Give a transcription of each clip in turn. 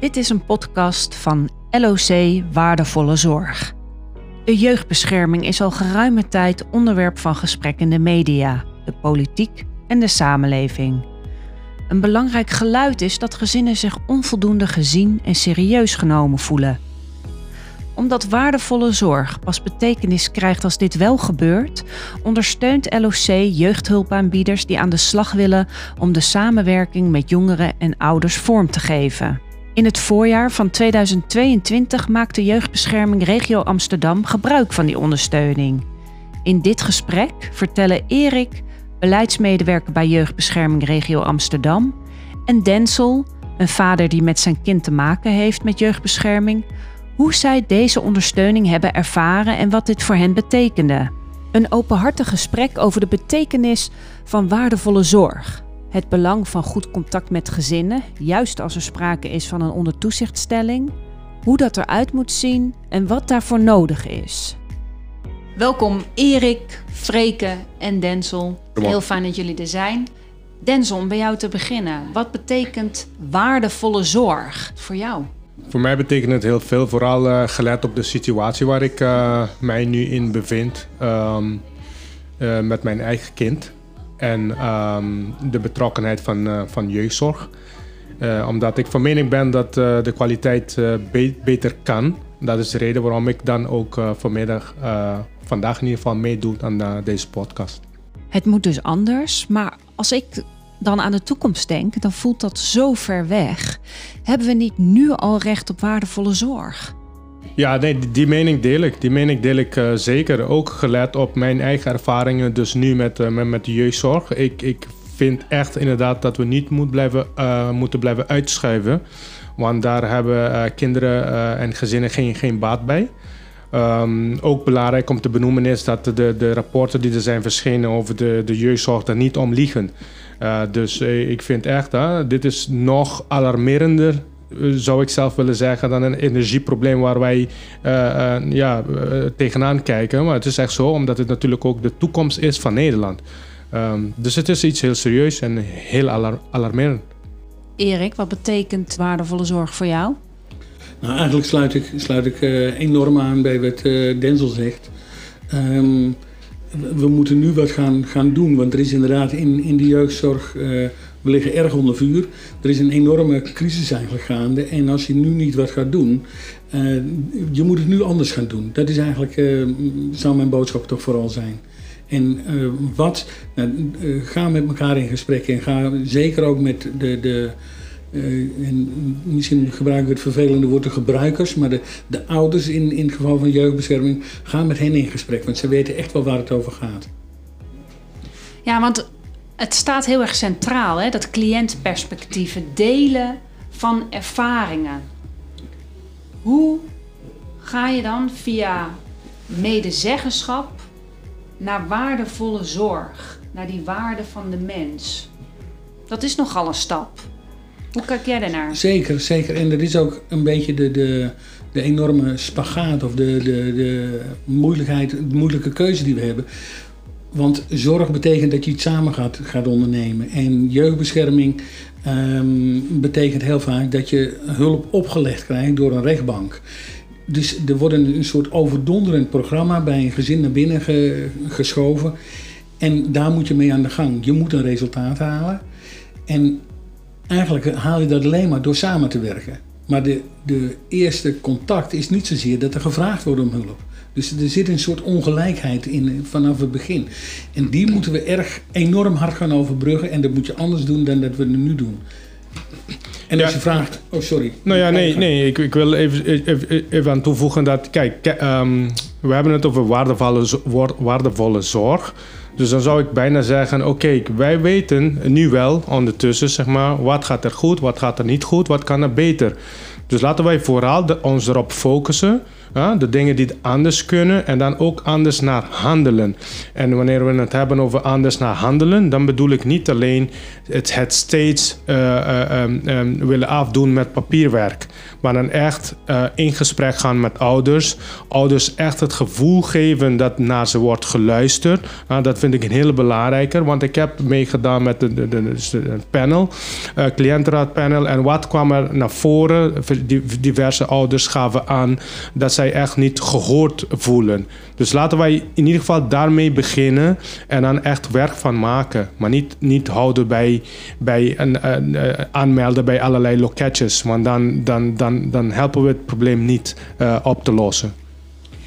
Dit is een podcast van LOC Waardevolle Zorg. De jeugdbescherming is al geruime tijd onderwerp van gesprek in de media, de politiek en de samenleving. Een belangrijk geluid is dat gezinnen zich onvoldoende gezien en serieus genomen voelen. Omdat waardevolle zorg pas betekenis krijgt als dit wel gebeurt, ondersteunt LOC jeugdhulpaanbieders die aan de slag willen om de samenwerking met jongeren en ouders vorm te geven. In het voorjaar van 2022 maakt de Jeugdbescherming Regio Amsterdam gebruik van die ondersteuning. In dit gesprek vertellen Erik, beleidsmedewerker bij Jeugdbescherming Regio Amsterdam, en Denzel, een vader die met zijn kind te maken heeft met jeugdbescherming, hoe zij deze ondersteuning hebben ervaren en wat dit voor hen betekende. Een openhartig gesprek over de betekenis van waardevolle zorg. Het belang van goed contact met gezinnen, juist als er sprake is van een ondertoezichtstelling. Hoe dat eruit moet zien en wat daarvoor nodig is. Welkom Erik, Freke en Denzel. Heel fijn dat jullie er zijn. Denzel, om bij jou te beginnen. Wat betekent waardevolle zorg voor jou? Voor mij betekent het heel veel, vooral uh, gelet op de situatie waar ik uh, mij nu in bevind um, uh, met mijn eigen kind en um, de betrokkenheid van, van jeugdzorg. omdat ik van mening ben dat de kwaliteit be beter kan. Dat is de reden waarom ik dan ook vanmiddag, vandaag in ieder geval meedoe aan deze podcast. Het moet dus anders, maar als ik dan aan de toekomst denk, dan voelt dat zo ver weg. Hebben we niet nu al recht op waardevolle zorg? Ja, nee, die, mening deel ik. Die mening deel ik uh, zeker. Ook gelet op mijn eigen ervaringen, dus nu met, uh, met, met, de jeugdzorg. Ik, ik vind echt inderdaad dat we niet moet blijven, uh, moeten blijven uitschuiven. Want daar hebben kinderen en gezinnen geen, geen baat bij. Um, ook belangrijk om te benoemen is dat de, de rapporten die er zijn verschenen over de, de jeugdzorg daar niet om liegen. Dus ik vind echt, uh, dit is nog alarmerender, zou ik zelf willen zeggen, dan een energieprobleem waar wij ja, tegenaan kijken. Maar het is echt zo, omdat het natuurlijk ook de toekomst is van Nederland. Um, dus het is iets heel serieus en heel alar alarmerend. Erik, wat betekent waardevolle zorg voor jou? Nou, eigenlijk sluit ik, sluit ik enorm aan bij wat Denzel zegt. Um, we moeten nu wat gaan, gaan doen. Want er is inderdaad in, in de jeugdzorg, uh, we liggen erg onder vuur. Er is een enorme crisis eigenlijk gaande. En als je nu niet wat gaat doen, uh, je moet het nu anders gaan doen. Dat is eigenlijk, uh, zou mijn boodschap toch vooral zijn. En wat, nou, ga met elkaar in gesprek en ga zeker ook met de, de en misschien gebruik ik het vervelende woord de gebruikers, maar de, de ouders in, in het geval van jeugdbescherming, gaan met hen in gesprek, want ze weten echt wel waar het over gaat. Ja, want het staat heel erg centraal, hè? dat cliëntperspectief, het delen van ervaringen. Hoe ga je dan via medezeggenschap naar waardevolle zorg, naar die waarde van de mens? Dat is nogal een stap. Hoe kijk jij daarnaar? Zeker, zeker. En dat is ook een beetje de, de, de enorme spagaat of de, de, de moeilijkheid, de moeilijke keuze die we hebben. Want zorg betekent dat je iets samen gaat, gaat ondernemen. En jeugdbescherming um, betekent heel vaak dat je hulp opgelegd krijgt door een rechtbank. Dus er wordt een, soort overdonderend programma bij een gezin naar binnen ge, geschoven. En daar moet je mee aan de gang. Je moet een resultaat halen. En eigenlijk haal je dat alleen maar door samen te werken. Maar de, de eerste contact is niet zozeer dat er gevraagd wordt om hulp. Dus er zit een soort ongelijkheid in vanaf het begin. En die moeten we erg enorm hard gaan overbruggen. En dat moet je anders doen dan dat we het nu doen. En als je vraagt... Oh, sorry. Nou ja, nee, nee ik, ik wil even, even, even aan toevoegen dat... Kijk, um, we hebben het over waardevolle, waardevolle zorg. Dus dan zou ik bijna zeggen: oké, wij weten nu wel ondertussen, zeg maar, wat gaat er goed, wat gaat er niet goed, wat kan er beter. Dus laten wij vooral de, ons erop focussen de dingen die anders kunnen en dan ook anders naar handelen. En wanneer we het hebben over anders naar handelen, dan bedoel ik niet alleen het, het steeds uh, uh, um, willen afdoen met papierwerk, maar dan echt uh, in gesprek gaan met ouders. Ouders echt het gevoel geven dat naar ze wordt geluisterd. Nou, dat vind ik een hele belangrijke, want ik heb meegedaan met de panel, cliëntenraadpanel. En wat kwam er naar voren? Diverse ouders gaven aan dat zij echt niet gehoord voelen. Dus laten wij in ieder geval daarmee beginnen en dan echt werk van maken. Maar niet, niet houden bij, bij een, een, een aanmelden bij allerlei loketjes. Want dan, dan, dan, dan helpen we het probleem niet uh, op te lossen.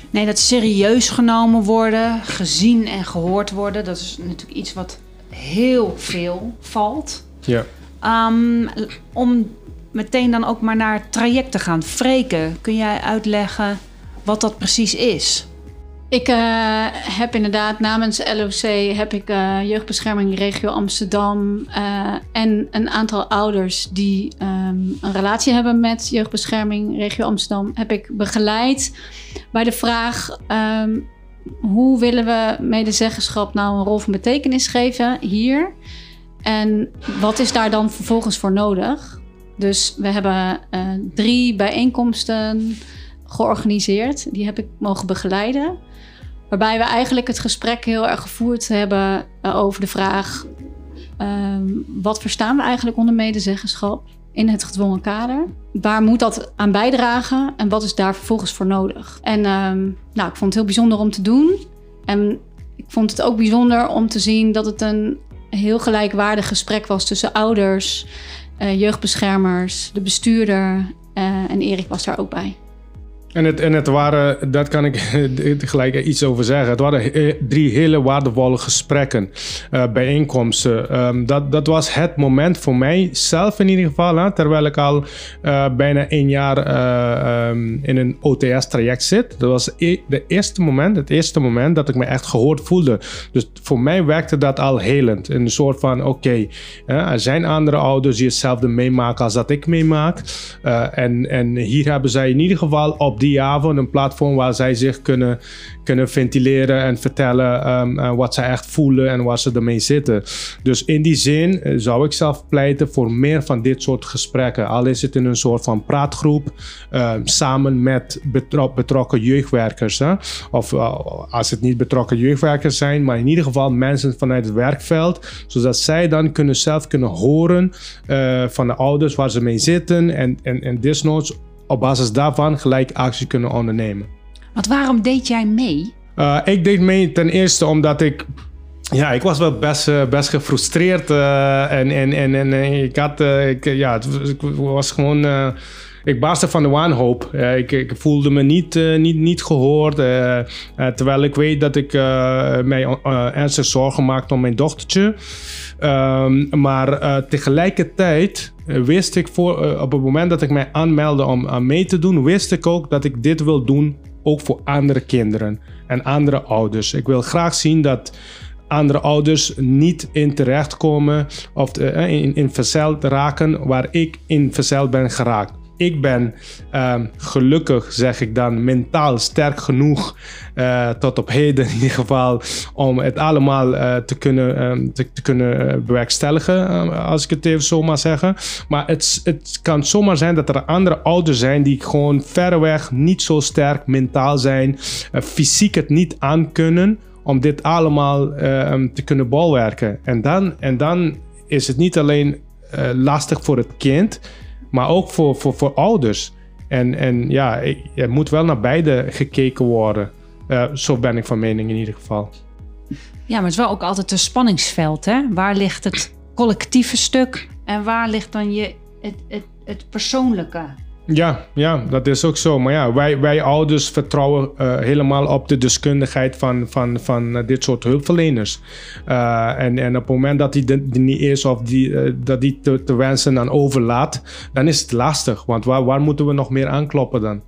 Nee, dat serieus genomen worden, gezien en gehoord worden, dat is natuurlijk iets wat heel veel valt. Ja. Um, om meteen dan ook maar naar het traject te gaan. Freken, kun jij uitleggen wat dat precies is? Ik uh, heb inderdaad namens LOC heb ik uh, jeugdbescherming regio Amsterdam uh, en een aantal ouders die um, een relatie hebben met jeugdbescherming regio Amsterdam heb ik begeleid bij de vraag um, hoe willen we medezeggenschap nou een rol van betekenis geven hier en wat is daar dan vervolgens voor nodig? Dus we hebben drie bijeenkomsten georganiseerd. Die heb ik mogen begeleiden. Waarbij we eigenlijk het gesprek heel erg gevoerd hebben uh, over de vraag: uh, wat verstaan we eigenlijk onder medezeggenschap in het gedwongen kader? Waar moet dat aan bijdragen en wat is daar vervolgens voor nodig? En uh, nou, ik vond het heel bijzonder om te doen. En ik vond het ook bijzonder om te zien dat het een heel gelijkwaardig gesprek was tussen ouders, jeugdbeschermers, de bestuurder uh, en Erik was daar ook bij. En het, en het waren, dat kan ik gelijk iets over zeggen. Het waren drie hele waardevolle gesprekken, uh, bijeenkomsten. Um, dat, dat was het moment voor mij zelf in ieder geval. Hè, terwijl ik al uh, bijna een jaar um, in een OTS-traject zit. Dat was e de eerste moment, het eerste moment dat ik me echt gehoord voelde. Dus voor mij werkte dat al helend. In een soort van, oké, er zijn andere ouders die hetzelfde meemaken als dat ik meemaak. en, en hier hebben zij in ieder geval op een platform waar zij zich kunnen, kunnen ventileren en vertellen um, uh, wat zij echt voelen en waar ze ermee zitten. Dus in die zin uh, zou ik zelf pleiten voor meer van dit soort gesprekken. Al is het in een soort van praatgroep uh, samen met betro betrokken jeugdwerkers. Of uh, als het niet betrokken jeugdwerkers zijn, maar in ieder geval mensen vanuit het werkveld, zodat zij dan kunnen zelf kunnen horen van de ouders waar ze mee zitten en, en, en desnoods op basis daarvan gelijk actie kunnen ondernemen. Want waarom deed jij mee? Uh, ik deed mee ten eerste omdat ik ja, ik was wel best, uh, best gefrustreerd. Uh, en, en, en, en ik had, ik, ja, het ik was gewoon, ik baasde van de wanhoop. Ik, ik, voelde me niet, niet, niet gehoord. terwijl ik weet dat ik mij ernstig zorgen maakte om mijn dochtertje. Um, maar tegelijkertijd wist ik voor, op het moment dat ik mij aanmeldde om aan mee te doen, wist ik ook dat ik dit wil doen ook voor andere kinderen en andere ouders. Ik wil graag zien dat andere ouders niet in terechtkomen of in, in verzeild raken waar ik in verzeild ben geraakt. Ik ben um, gelukkig, zeg ik dan, mentaal sterk genoeg, uh, tot op heden in ieder geval, om het allemaal uh, te kunnen, um, te, te, kunnen bewerkstelligen, um, als ik het even zo maar zeggen. Maar het, het kan zomaar zijn dat er andere ouders zijn die gewoon verreweg niet zo sterk mentaal zijn, fysiek het niet aankunnen om dit allemaal te kunnen bolwerken. En dan, en dan is het niet alleen lastig voor het kind maar ook voor, voor, voor ouders. En, en ja, er moet wel naar beide gekeken worden. Uh, zo ben ik van mening in ieder geval. Ja, maar het is wel ook altijd een spanningsveld. Hè? Waar ligt het collectieve stuk en waar ligt dan je, het, het, het persoonlijke? Ja, ja, dat is ook zo. Maar ja, wij, wij ouders vertrouwen uh, helemaal op de deskundigheid van, van, van uh, dit soort hulpverleners. Uh, en, en op het moment dat die er niet is of die, dat die te, te wensen dan overlaat, dan is het lastig. Want waar, waar moeten we nog meer aankloppen dan?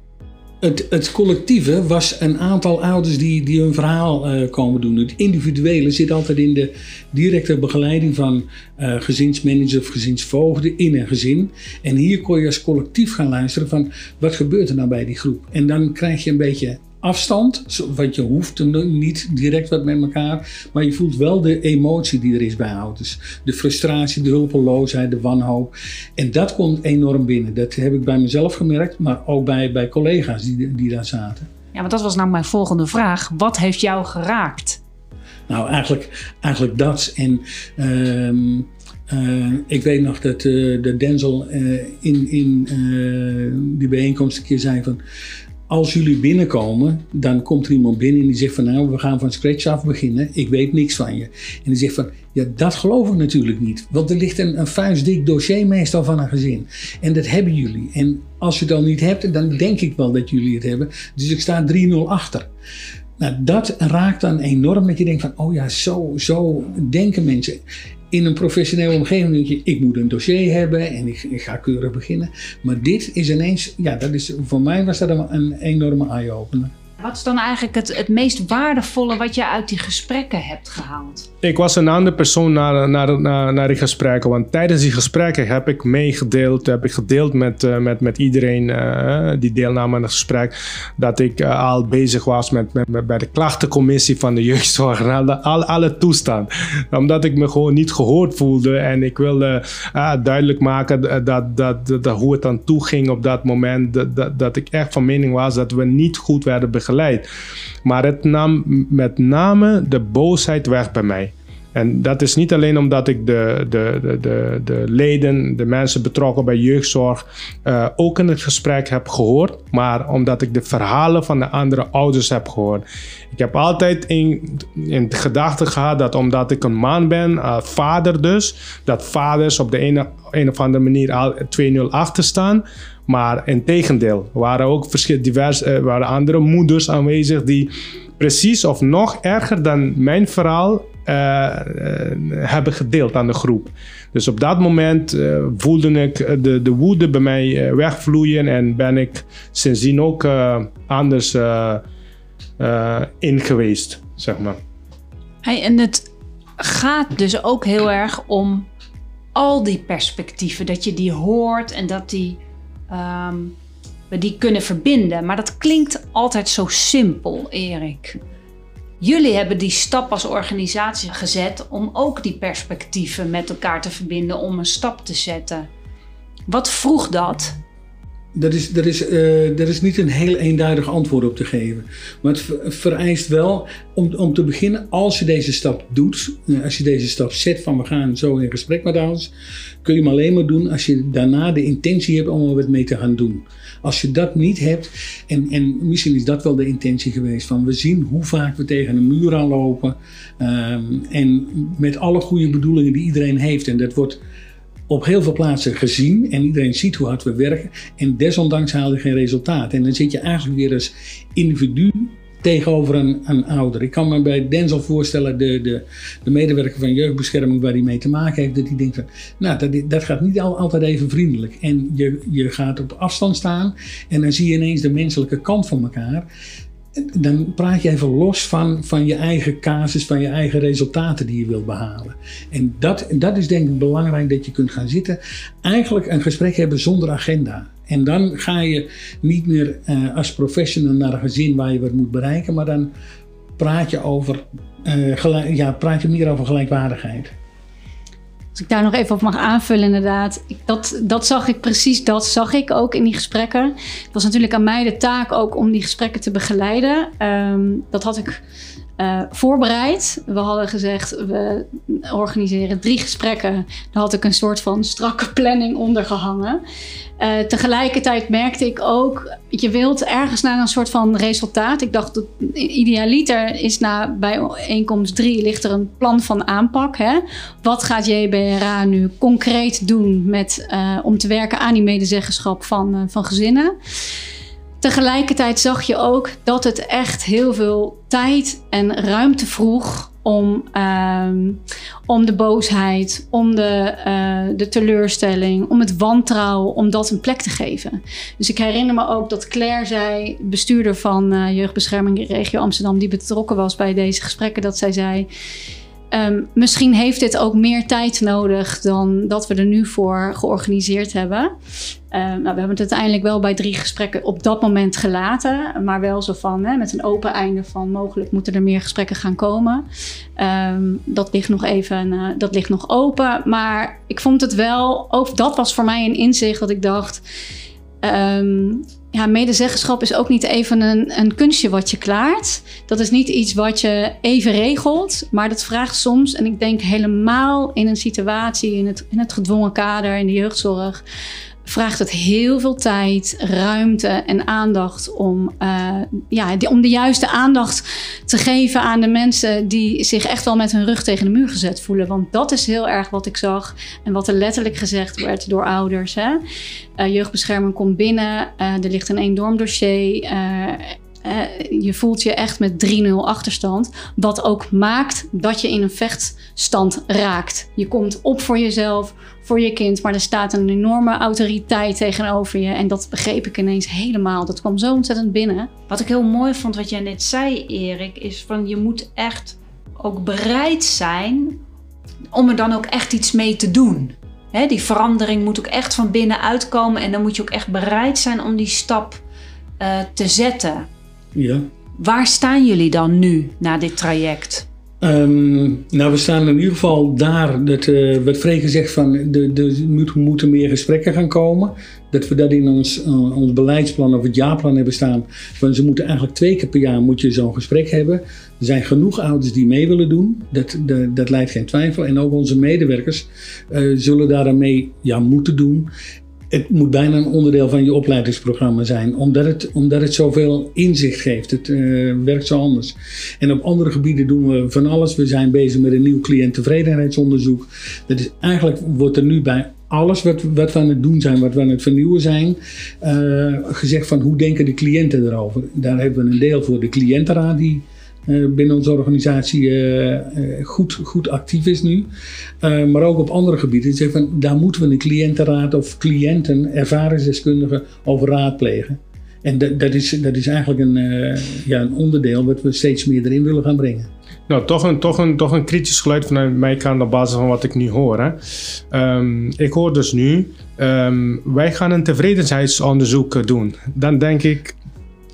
Het, collectieve was een aantal ouders die, die hun verhaal uh, komen doen. Het individuele zit altijd in de directe begeleiding van uh, gezinsmanager of gezinsvoogden in een gezin. En hier kon je als collectief gaan luisteren van wat gebeurt er nou bij die groep. En dan krijg je een beetje afstand, want je hoeft niet direct wat met elkaar, maar je voelt wel de emotie die er is bij ouders. De frustratie, de hulpeloosheid, de wanhoop. En dat komt enorm binnen. Dat heb ik bij mezelf gemerkt, maar ook bij, bij collega's die, die daar zaten. Ja, want dat was nou mijn volgende vraag. Wat heeft jou geraakt? Nou, eigenlijk, eigenlijk dat. En uh, uh, ik weet nog dat, uh, dat Denzel uh, in, in die bijeenkomst een keer zei van als jullie binnenkomen, dan komt er iemand binnen en die zegt van nou, we gaan van scratch af beginnen. Ik weet niks van je. En die zegt van, ja, dat geloof ik natuurlijk niet. Want er ligt een, een vuistdik dossier meestal van een gezin. En dat hebben jullie. En als je het dan niet hebt, dan denk ik wel dat jullie het hebben. Dus ik sta 3-0 achter. Nou, dat raakt dan enorm dat je denkt van, oh ja, zo, zo denken mensen in een professionele omgeving denk je, ik moet een dossier hebben en ik, ga keurig beginnen. Maar dit is ineens, ja, dat is, voor mij was dat een, een enorme eye-opener. Wat is dan eigenlijk het, het meest waardevolle wat je uit die gesprekken hebt gehaald? Ik was een andere persoon naar, naar, naar, naar die gesprekken. Want tijdens die gesprekken heb ik meegedeeld, heb ik gedeeld met, uh, met, met iedereen uh, die deelnam aan het gesprek, dat ik uh, al bezig was met, met, bij de klachtencommissie van de jeugdzorg en alle, toestand. Omdat ik me gewoon niet gehoord voelde en ik wilde duidelijk maken dat, dat, dat, dat, hoe het dan toeging op dat moment. Dat, dat, dat ik echt van mening was dat we niet goed werden begeleid maar het nam met name de boosheid weg bij mij. En dat is niet alleen omdat ik de, de, de, de, de leden, de mensen betrokken bij jeugdzorg, uh, ook in het gesprek heb gehoord, maar omdat ik de verhalen van de andere ouders heb gehoord. Ik heb altijd in, in gedachten gehad dat omdat ik een man ben, uh, vader dus, dat vaders op de ene, een of andere manier al 2-0 achter staan. Maar in tegendeel, waren ook divers, uh, waren andere moeders aanwezig die precies of nog erger dan mijn verhaal uh, hebben gedeeld aan de groep. Dus op dat moment voelde ik de, de woede bij mij wegvloeien en ben ik sindsdien ook anders in geweest, zeg maar. Hey, en het gaat dus ook heel erg om al die perspectieven, dat je die hoort en dat die um, we die kunnen verbinden. Maar dat klinkt altijd zo simpel, Erik. Jullie hebben die stap als organisatie gezet om ook die perspectieven met elkaar te verbinden, om een stap te zetten. Wat vroeg dat? Dat is, dat is, uh, is niet een heel eenduidig antwoord op te geven. Maar het vereist wel, om, om te beginnen, als je deze stap doet, eh, als je deze stap zet van we gaan zo in gesprek met ouders, kun je hem alleen maar doen als je daarna de intentie hebt om er wat mee te gaan doen. Als je dat niet hebt, en, en misschien is dat wel de intentie geweest, van we zien hoe vaak we tegen een muur aanlopen. Um, en met alle goede bedoelingen die iedereen heeft, en dat wordt op heel veel plaatsen gezien en iedereen ziet hoe hard we werken. En desondanks haal je geen resultaat. En dan zit je eigenlijk weer als individu tegenover een, een ouder. Ik kan me bij Denzel voorstellen, de, de, de medewerker van jeugdbescherming waar hij mee te maken heeft, dat hij denkt van, nou, dat, dat gaat niet altijd even vriendelijk. En je, je gaat op afstand staan en dan zie je ineens de menselijke kant van elkaar dan praat je even los van, van je eigen casus, van je eigen resultaten die je wilt behalen. En dat, dat is denk ik belangrijk dat je kunt gaan zitten. Eigenlijk een gesprek hebben zonder agenda. En dan ga je niet meer uh, als professional naar een gezin waar je wat moet bereiken, maar dan praat je, over, uh, ja, praat je meer over gelijkwaardigheid. Als ik daar nog even op mag aanvullen, inderdaad. Dat, dat zag ik precies, dat zag ik ook in die gesprekken. Het was natuurlijk aan mij de taak ook om die gesprekken te begeleiden. Um, dat had ik uh, voorbereid. We hadden gezegd, we organiseren drie gesprekken. Daar had ik een soort van strakke planning onder gehangen. Uh, tegelijkertijd merkte ik ook, je wilt ergens naar een soort van resultaat. Ik dacht, idealiter is na bijeenkomst drie ligt er een plan van aanpak. Hè? Wat gaat JBRA nu concreet doen met, uh, om te werken aan die medezeggenschap van, van gezinnen? Tegelijkertijd zag je ook dat het echt heel veel tijd en ruimte vroeg om, ehm, om de boosheid, om de, uh, de teleurstelling, om het wantrouwen, om dat een plek te geven. Dus ik herinner me ook dat Claire zei, bestuurder van uh, Jeugdbescherming Regio Amsterdam, die betrokken was bij deze gesprekken, dat zij zei. Um, misschien heeft dit ook meer tijd nodig dan dat we er nu voor georganiseerd hebben. Um, nou, we hebben het uiteindelijk wel bij drie gesprekken op dat moment gelaten. Maar wel zo van hè, met een open einde van mogelijk moeten er meer gesprekken gaan komen. Um, dat, ligt nog even, uh, dat ligt nog open. Maar ik vond het wel, ook dat was voor mij een inzicht dat ik dacht ja, medezeggenschap is ook niet even een, een kunstje wat je klaart. Dat is niet iets wat je even regelt, maar dat vraagt soms, en ik denk helemaal in een situatie, in het, in het gedwongen kader, in de jeugdzorg, vraagt het heel veel tijd, ruimte en aandacht om, uh, ja, om de juiste aandacht te geven aan de mensen die zich echt wel met hun rug tegen de muur gezet voelen. Want dat is heel erg wat ik zag en wat er letterlijk gezegd werd door ouders. Hè? Uh, jeugdbescherming komt binnen, uh, er ligt een enorm dossier je voelt je echt met 3-0 achterstand. Wat ook maakt dat je in een vechtstand raakt. Je komt op voor jezelf, voor je kind, maar er staat een enorme autoriteit tegenover je. En dat begreep ik ineens helemaal. Dat kwam zo ontzettend binnen. Wat ik heel mooi vond, wat jij net zei, Erik, is van je moet echt ook bereid zijn om er dan ook echt iets mee te doen. die verandering moet ook echt van binnenuit komen en dan moet je ook echt bereid zijn om die stap uh, te zetten. Ja. Waar staan jullie dan nu na dit traject? Um, nou, we staan in ieder geval daar, dat, uh, wat Freke zegt van, de, de, moeten meer gesprekken gaan komen. Dat we dat in ons, uh, ons beleidsplan of het jaarplan hebben staan. Van ze moeten eigenlijk twee keer per jaar moet je zo'n gesprek hebben. Er zijn genoeg ouders die mee willen doen, dat, dat, dat leidt geen twijfel. En ook onze medewerkers uh, zullen daar mee ja, moeten doen het moet bijna een onderdeel van je opleidingsprogramma zijn, omdat het, omdat het zoveel inzicht geeft. Het uh, werkt zo anders. En op andere gebieden doen we van alles. We zijn bezig met een nieuw cliënttevredenheidsonderzoek. Dat is eigenlijk wordt er nu bij alles wat, wat we aan het doen zijn, wat we aan het vernieuwen zijn, uh, gezegd van hoe denken de cliënten erover. Daar hebben we een deel voor de cliëntenraad die binnen onze organisatie uh, goed, goed actief is nu. maar ook op andere gebieden. Van, daar moeten we een cliëntenraad of cliënten, ervaringsdeskundigen over raadplegen. En dat, dat, is, dat is eigenlijk een, ja, een onderdeel wat we steeds meer erin willen gaan brengen. Nou, toch een, toch, een, toch een kritisch geluid vanuit mijn kant op basis van wat ik nu hoor. Hè. Um, ik hoor dus nu, um, wij gaan een tevredenheidsonderzoek doen. Dan denk ik,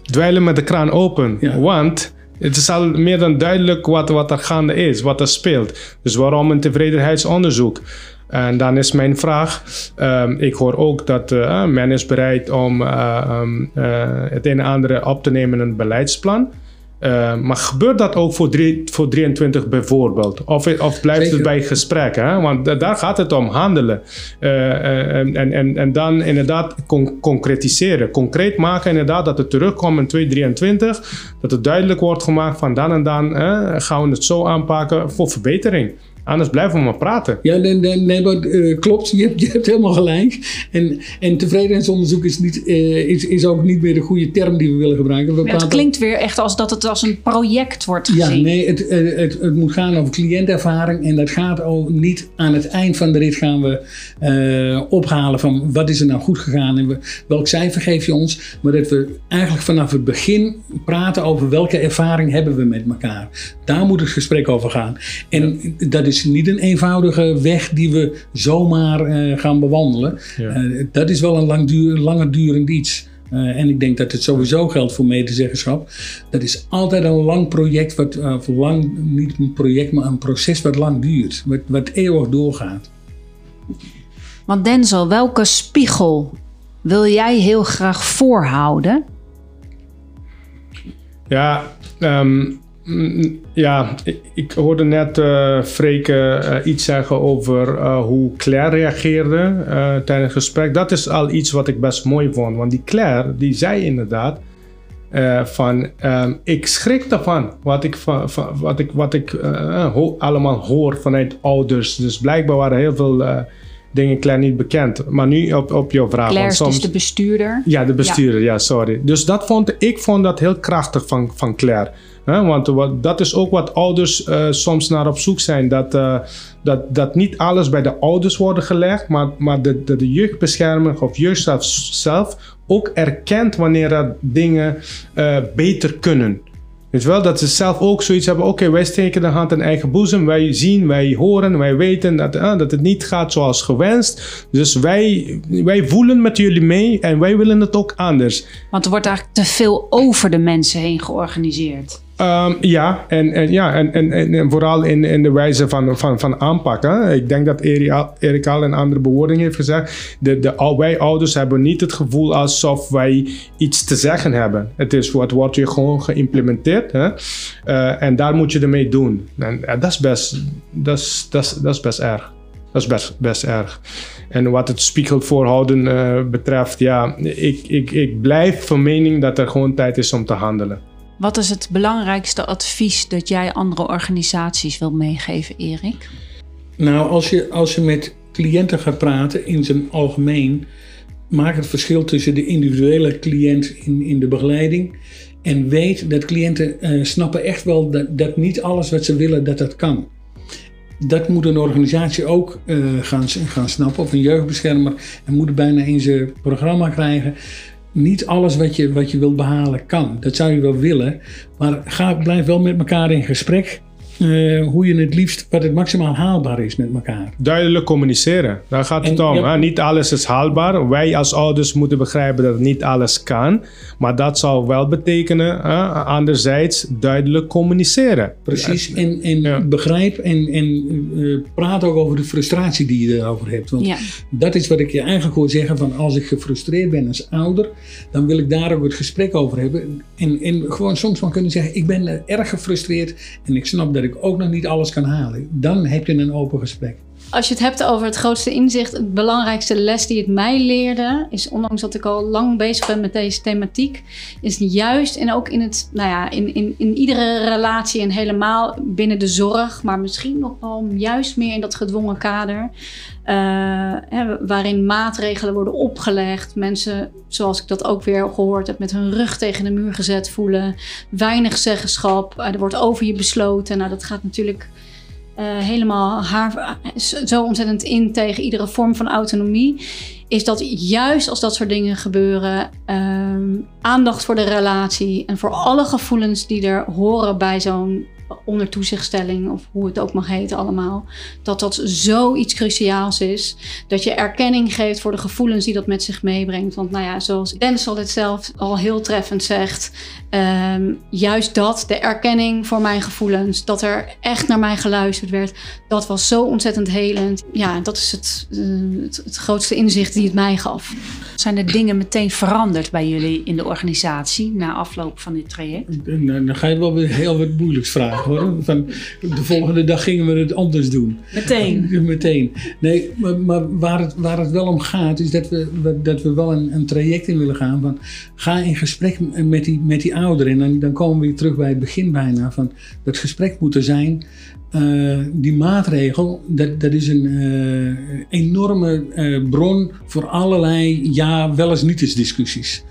dweilen met de kraan open. Ja. Want het is al meer dan duidelijk wat, wat er gaande is, wat er speelt. Dus waarom een tevredenheidsonderzoek? En dan is mijn vraag, um, ik hoor ook dat uh, men is bereid om um, uh, het een en andere op te nemen in een beleidsplan. Uh, maar gebeurt dat ook voor, drie, voor 23 bijvoorbeeld? Of, of blijft Zeker. het bij gesprekken? Hè? Want daar gaat het om, handelen. Uh, en, en, en dan inderdaad con concretiseren. Concreet maken inderdaad dat het terugkomt in 2023. Dat het duidelijk wordt gemaakt van dan en dan gaan we het zo aanpakken voor verbetering. Anders blijven we maar praten. Ja, nee, nee, nee maar, uh, klopt. Je hebt, je hebt helemaal gelijk. En, en tevredenheidsonderzoek is, niet, uh, is, is ook niet meer de goede term die we willen gebruiken. We ja, het klinkt weer echt als dat het als een project wordt gezien. Ja, nee, het, het, het, het moet gaan over cliëntervaring. En dat gaat ook niet aan het eind van de rit gaan we uh, ophalen van wat is er nou goed gegaan en we, welk cijfer geef je ons. Maar dat we eigenlijk vanaf het begin praten over welke ervaring hebben we met elkaar. Daar moet het gesprek over gaan. En ja. dat is niet een eenvoudige weg die we zomaar uh, gaan bewandelen. Ja. Uh, dat is wel een langduur, langer durend iets. Uh, en ik denk dat het sowieso geldt voor medezeggenschap. Dat is altijd een lang project, wat, uh, lang, niet een project, maar een proces wat lang duurt. Wat, wat eeuwig doorgaat. Want Denzel, welke spiegel wil jij heel graag voorhouden? Ja, um, ja, ik, hoorde net uh, Freke uh, iets zeggen over uh, hoe Claire reageerde tijdens het gesprek. Dat is al iets wat ik best mooi vond. Want die Claire, die zei inderdaad van... Um, ik schrik ervan wat ik, van, van wat ik, wat ik ho allemaal hoor vanuit ouders. Dus blijkbaar waren heel veel dingen Claire niet bekend. Maar nu op, op jouw vraag. Claire is soms, dus de bestuurder. ja, de bestuurder, ja. sorry. Dus dat vond ik vond dat heel krachtig van, van Claire. Want dat is ook wat ouders eh, soms naar op zoek zijn. Dat, eh, dat, dat niet alles bij de ouders wordt gelegd, maar, maar de, de, de jeugdbeschermer of jeugdstaf zelf ook erkent wanneer er dingen eh, beter kunnen. Weet wel, dat ze zelf ook zoiets hebben. Oké, wij steken de hand in eigen boezem. Wij zien, wij horen, wij weten dat, dat het niet gaat zoals gewenst. Dus wij, wij voelen met jullie mee en wij willen het ook anders. Want er wordt eigenlijk te veel over de mensen heen georganiseerd. Ehm, ja, en, en, ja en, en, vooral in, in de wijze van, van, van aanpakken. Ik denk dat Erik al- een andere bewoording heeft gezegd. De, de, wij ouders hebben niet het gevoel alsof wij iets te zeggen hebben. Het is wat wordt je gewoon geïmplementeerd. Hè? Eh, en daar moet je ermee doen. En dat is best, dat is, dat dat is best erg. Dat is best, best erg. En wat het spiegelvoorhouden eh betreft, ja, ik, ik, ik blijf van mening dat er gewoon tijd is om te handelen. Wat is het belangrijkste advies dat jij andere organisaties wil meegeven, Erik? Nou, als je, als je met cliënten gaat praten in zijn algemeen, maak het verschil tussen de individuele cliënt in, in de begeleiding en weet dat cliënten eh, snappen echt wel dat, dat niet alles wat ze willen, dat dat kan. Dat moet een organisatie ook eh, gaan, gaan snappen, of een jeugdbeschermer, en moet bijna in zijn programma krijgen. Niet alles wat je, wat je wilt behalen kan. Dat zou je wel willen, maar ga, blijf wel met elkaar in gesprek. Eh, hoe je het liefst, wat het maximaal haalbaar is met elkaar. duidelijk communiceren. Daar gaat het En, om. ja. hè. Niet alles is haalbaar. Wij als ouders moeten begrijpen dat niet alles kan. Maar dat zou wel betekenen, hè, anderzijds, duidelijk communiceren. Precies, en, en Ja. begrijp en, en eh, praat ook over de frustratie die je erover hebt. Want Ja. dat is wat ik je eigenlijk hoor zeggen: van als ik gefrustreerd ben als ouder, dan wil ik daar ook het gesprek over hebben. En, en gewoon soms van kunnen zeggen: Ik ben erg gefrustreerd en ik snap dat ik ook nog niet alles kan halen. Dan heb je een open gesprek. Als je het hebt over het grootste inzicht, het belangrijkste les die het mij leerde, is ondanks dat ik al lang bezig ben met deze thematiek, is juist en ook in het, nou ja, in, in, in iedere relatie en helemaal binnen de zorg, maar misschien nog wel juist meer in dat gedwongen kader, eh, hè, waarin maatregelen worden opgelegd, mensen, zoals ik dat ook weer gehoord heb, met hun rug tegen de muur gezet voelen, weinig zeggenschap, er wordt over je besloten. Nou, dat gaat natuurlijk eh, helemaal haar, zo ontzettend in tegen iedere vorm van autonomie. Is dat juist als dat soort dingen gebeuren, ehm, aandacht voor de relatie en voor alle gevoelens die er horen bij zo'n onder toezichtstelling of hoe het ook mag heten allemaal, dat dat zoiets cruciaals is. Dat je erkenning geeft voor de gevoelens die dat met zich meebrengt. Want nou ja, zoals Dennis al het zelf al heel treffend zegt, ehm, juist dat, de erkenning voor mijn gevoelens, dat er echt naar mij geluisterd werd, dat was zo ontzettend helend. Ja, dat is het, eh, het, het grootste inzicht die het mij gaf. Zijn er dingen meteen veranderd bij jullie in de organisatie na afloop van dit traject? Dan, dan ga je wel weer heel wat moeilijks vragen Van, de volgende dag gingen we het anders doen. Meteen. Ja, Meteen. Nee, maar, maar waar, het, waar het wel om gaat, is dat we, dat we wel een, een traject in willen gaan. Van, ga in gesprek met die, met die ouderen. En dan, dan komen we weer terug bij het begin bijna. Van, dat gesprek moet er zijn. eh, die maatregel, dat, dat is een eh, enorme eh, bron voor allerlei ja, wel eens niet eens discussies.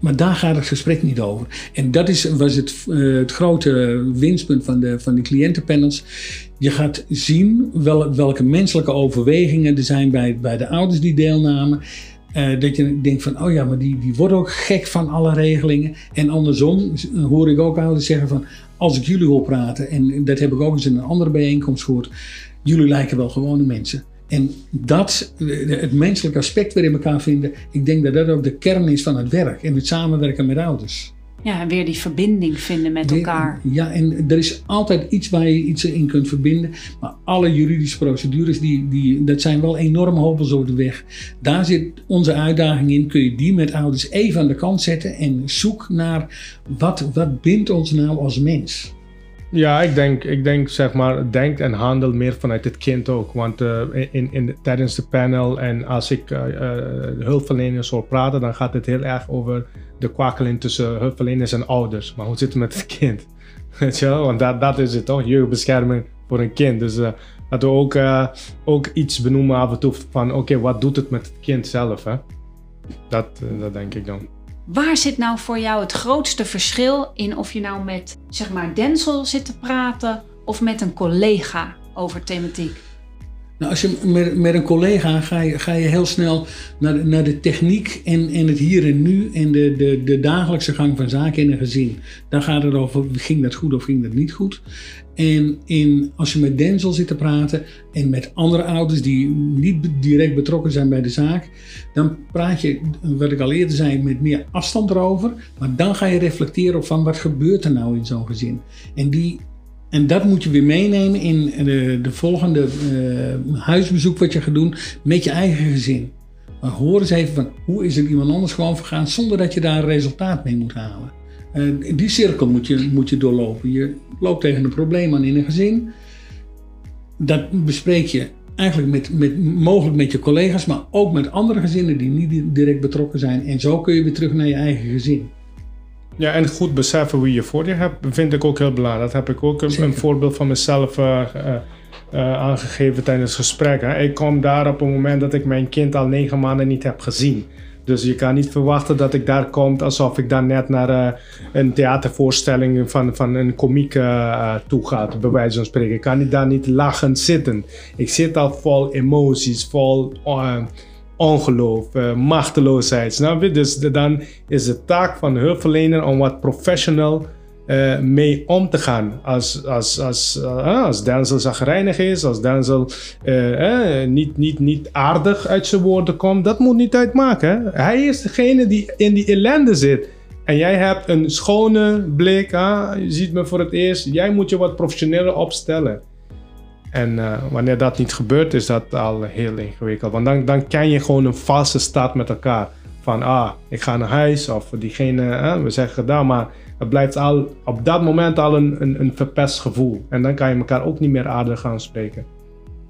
Maar daar gaat het gesprek niet over. En dat is, was het, eh, het grote winstpunt van de, van de cliëntenpanels. Je gaat zien wel, welke menselijke overwegingen er zijn bij, bij de ouders die deelnamen. Eh, dat je denkt van, oh ja, maar die, die worden ook gek van alle regelingen. En andersom hoor ik ook ouders zeggen van, als ik jullie hoor praten, en dat heb ik ook eens in een andere bijeenkomst gehoord, jullie lijken wel gewone mensen. En dat, het menselijke aspect weer in elkaar vinden, ik denk dat dat ook de kern is van het werk en het samenwerken met ouders. Ja, weer die verbinding vinden met elkaar. Ja, en er is altijd iets waar je iets in kunt verbinden. Maar alle juridische procedures, die, die, dat zijn wel enorme hobbels op de weg. Daar zit onze uitdaging in. Kun je die met ouders even aan de kant zetten en zoek naar wat, wat bindt ons nou als mens? Ja, ik denk, ik denk zeg maar, denk en handel meer vanuit het kind ook. Want eh, in, in, tijdens de panel en als ik eh, eh, hulpverleners hoor praten, dan gaat het heel erg over de kwakkeling tussen hulpverleners en ouders. Maar hoe zit het met het kind? Weet je wel? Want dat, dat is het toch, jeugdbescherming voor een kind. Dus Dat we ook, ook iets benoemen af en toe van oké, wat doet het met het kind zelf? Hè? Dat, dat denk ik dan. Waar zit nou voor jou het grootste verschil in of je nou met zeg maar Denzel zit te praten of met een collega over thematiek? Nou, als je met, met een collega ga je, ga je heel snel naar de, naar de techniek en, en het hier en nu en de, de, de dagelijkse gang van zaken in een gezin. Dan gaat het over, ging dat goed of ging dat niet goed? En in, als je met Denzel zit te praten en met andere ouders die niet direct betrokken zijn bij de zaak, dan praat je, wat ik al eerder zei, met meer afstand erover. Maar dan ga je reflecteren op van wat gebeurt er nou in zo'n gezin. En die en dat moet je weer meenemen in de, de volgende uh, huisbezoek wat je gaat doen met je eigen gezin. Maar hoor eens even van hoe is het iemand anders gewoon vergaan zonder dat je daar een resultaat mee moet halen. Uh, die cirkel moet je, moet je doorlopen. Je loopt tegen een probleem aan in een gezin. Dat bespreek je eigenlijk met, met, mogelijk met je collega's, maar ook met andere gezinnen die niet direct betrokken zijn. En zo kun je weer terug naar je eigen gezin. Ja, en goed beseffen wie je voor je hebt, vind ik ook heel belangrijk. Dat heb ik ook een, een voorbeeld van mezelf uh, uh, aangegeven tijdens het gesprek. Hè. Ik kom daar op het moment dat ik mijn kind al negen maanden niet heb gezien. Dus je kan niet verwachten dat ik daar kom alsof ik dan net naar uh, een theatervoorstelling van, van een komiek uh, toe ga, bij wijze van spreken. Ik kan daar niet lachend zitten. Ik zit al vol emoties, vol ongeloof, uh, machteloosheid. Snap je? Dus dan is het taak van de hulpverlener om wat professional uh, mee om te gaan. Als, als, als, uh, als Denzel zagrijnig is, als Denzel niet, niet, niet aardig uit zijn woorden komt, dat moet niet uitmaken. Hij is degene die in die ellende zit. En jij hebt een schone blik, je ziet me voor het eerst. Jij moet je wat professioneler opstellen. En wanneer dat niet gebeurt, is dat al heel ingewikkeld. Want dan, dan ken je gewoon een valse staat met elkaar. Van, ah, ik ga naar huis. Of diegene, eh, we zeggen gedaan. Maar het blijft al op dat moment al een, een, een verpest gevoel. En dan kan je elkaar ook niet meer aardig gaan spreken.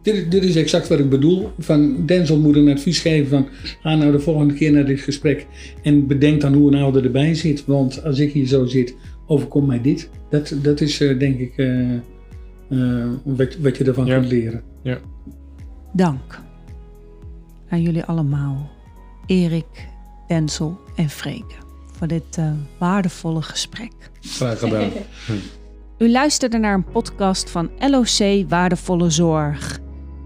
Dit, dit, is exact wat ik bedoel. Van Denzel moet een advies geven van ga nou de volgende keer naar dit gesprek en bedenk dan hoe een ouder erbij zit. Want als ik hier zo zit, overkomt mij dit. Dat, dat is uh, denk ik uh, uh, wat, wat je ervan Ja. kunt leren. Ja. Dank aan jullie allemaal, Erik, Denzel en Freke, voor dit eh, waardevolle gesprek. Graag gedaan. U luisterde naar een podcast van LOC Waardevolle Zorg.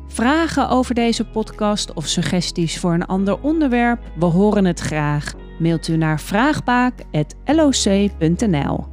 Vragen over deze podcast of suggesties voor een ander onderwerp? We horen het graag. Mailt u naar vraagbaak.loc.nl.